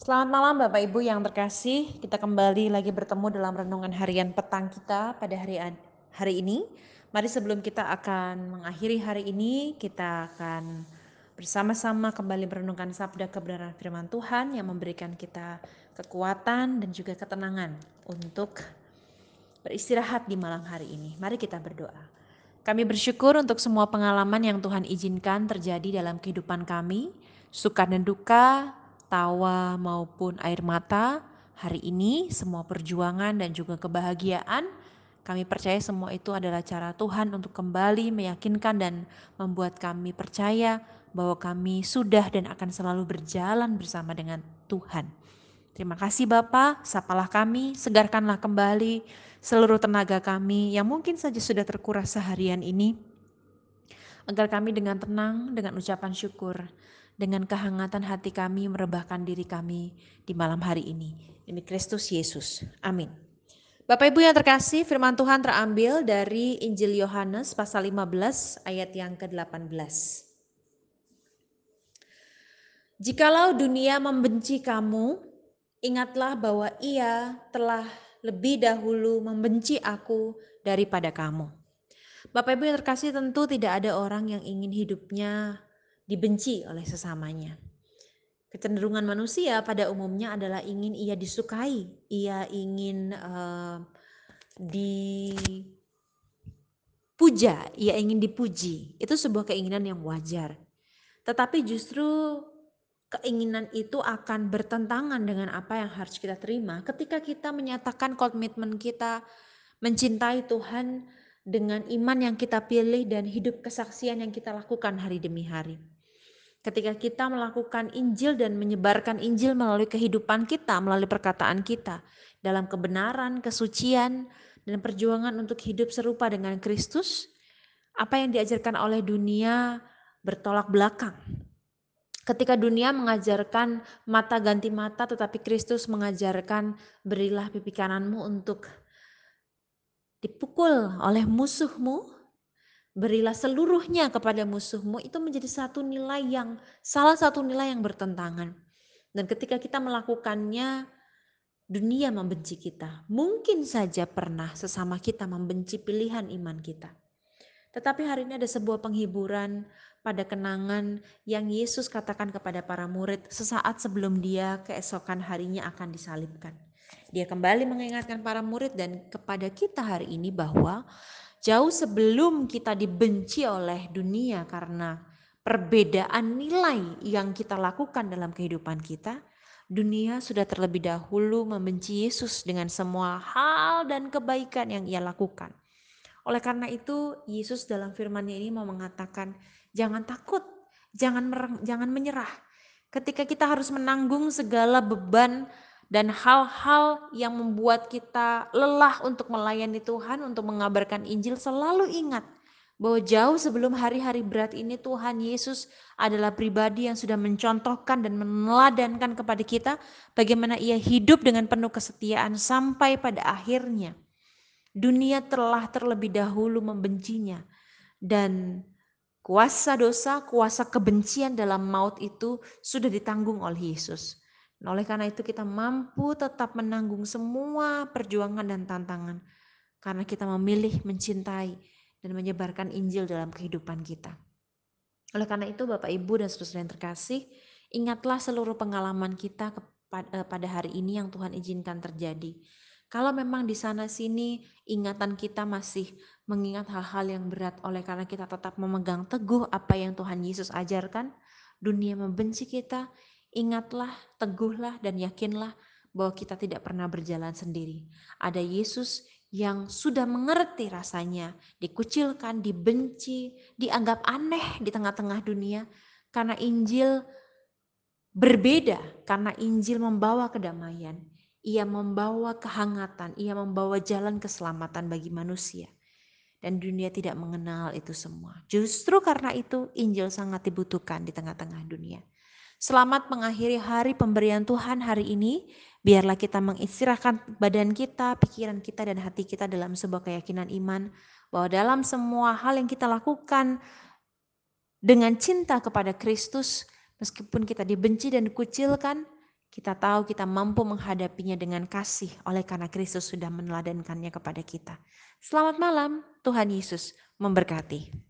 Selamat malam Bapak Ibu yang terkasih. Kita kembali lagi bertemu dalam renungan harian petang kita pada hari hari ini. Mari sebelum kita akan mengakhiri hari ini, kita akan bersama-sama kembali merenungkan sabda kebenaran firman Tuhan yang memberikan kita kekuatan dan juga ketenangan untuk beristirahat di malam hari ini. Mari kita berdoa. Kami bersyukur untuk semua pengalaman yang Tuhan izinkan terjadi dalam kehidupan kami, suka dan duka, tawa maupun air mata, hari ini semua perjuangan dan juga kebahagiaan, kami percaya semua itu adalah cara Tuhan untuk kembali meyakinkan dan membuat kami percaya bahwa kami sudah dan akan selalu berjalan bersama dengan Tuhan. Terima kasih Bapak, sapalah kami, segarkanlah kembali seluruh tenaga kami yang mungkin saja sudah terkuras seharian ini. Agar kami dengan tenang, dengan ucapan syukur, dengan kehangatan hati kami merebahkan diri kami di malam hari ini. Demi Kristus Yesus. Amin. Bapak Ibu yang terkasih, firman Tuhan terambil dari Injil Yohanes pasal 15 ayat yang ke-18. Jikalau dunia membenci kamu, ingatlah bahwa ia telah lebih dahulu membenci aku daripada kamu. Bapak Ibu yang terkasih tentu tidak ada orang yang ingin hidupnya dibenci oleh sesamanya. Kecenderungan manusia pada umumnya adalah ingin ia disukai, ia ingin uh, dipuja, ia ingin dipuji. Itu sebuah keinginan yang wajar. Tetapi justru keinginan itu akan bertentangan dengan apa yang harus kita terima ketika kita menyatakan komitmen kita mencintai Tuhan dengan iman yang kita pilih dan hidup kesaksian yang kita lakukan hari demi hari. Ketika kita melakukan Injil dan menyebarkan Injil melalui kehidupan kita, melalui perkataan kita, dalam kebenaran, kesucian, dan perjuangan untuk hidup serupa dengan Kristus, apa yang diajarkan oleh dunia bertolak belakang. Ketika dunia mengajarkan mata ganti mata, tetapi Kristus mengajarkan berilah pipi kananmu untuk dipukul oleh musuhmu, berilah seluruhnya kepada musuhmu itu menjadi satu nilai yang salah satu nilai yang bertentangan. Dan ketika kita melakukannya dunia membenci kita. Mungkin saja pernah sesama kita membenci pilihan iman kita. Tetapi hari ini ada sebuah penghiburan pada kenangan yang Yesus katakan kepada para murid sesaat sebelum dia keesokan harinya akan disalibkan. Dia kembali mengingatkan para murid dan kepada kita hari ini bahwa Jauh sebelum kita dibenci oleh dunia karena perbedaan nilai yang kita lakukan dalam kehidupan kita, dunia sudah terlebih dahulu membenci Yesus dengan semua hal dan kebaikan yang ia lakukan. Oleh karena itu, Yesus dalam firman-Nya ini mau mengatakan, jangan takut, jangan jangan menyerah. Ketika kita harus menanggung segala beban dan hal-hal yang membuat kita lelah untuk melayani Tuhan, untuk mengabarkan Injil, selalu ingat bahwa jauh sebelum hari-hari berat ini Tuhan Yesus adalah pribadi yang sudah mencontohkan dan meneladankan kepada kita bagaimana ia hidup dengan penuh kesetiaan sampai pada akhirnya dunia telah terlebih dahulu membencinya dan kuasa dosa, kuasa kebencian dalam maut itu sudah ditanggung oleh Yesus. Nah, oleh karena itu kita mampu tetap menanggung semua perjuangan dan tantangan karena kita memilih mencintai dan menyebarkan Injil dalam kehidupan kita. Oleh karena itu Bapak Ibu dan saudara yang terkasih, ingatlah seluruh pengalaman kita eh, pada hari ini yang Tuhan izinkan terjadi. Kalau memang di sana sini ingatan kita masih mengingat hal-hal yang berat oleh karena kita tetap memegang teguh apa yang Tuhan Yesus ajarkan, dunia membenci kita, Ingatlah, teguhlah, dan yakinlah bahwa kita tidak pernah berjalan sendiri. Ada Yesus yang sudah mengerti rasanya dikucilkan, dibenci, dianggap aneh di tengah-tengah dunia karena Injil berbeda, karena Injil membawa kedamaian. Ia membawa kehangatan, ia membawa jalan keselamatan bagi manusia. Dan dunia tidak mengenal itu semua. Justru karena itu Injil sangat dibutuhkan di tengah-tengah dunia. Selamat mengakhiri hari pemberian Tuhan hari ini. Biarlah kita mengistirahatkan badan kita, pikiran kita, dan hati kita dalam sebuah keyakinan iman bahwa dalam semua hal yang kita lakukan dengan cinta kepada Kristus, meskipun kita dibenci dan dikucilkan, kita tahu kita mampu menghadapinya dengan kasih oleh karena Kristus sudah meneladankannya kepada kita. Selamat malam, Tuhan Yesus memberkati.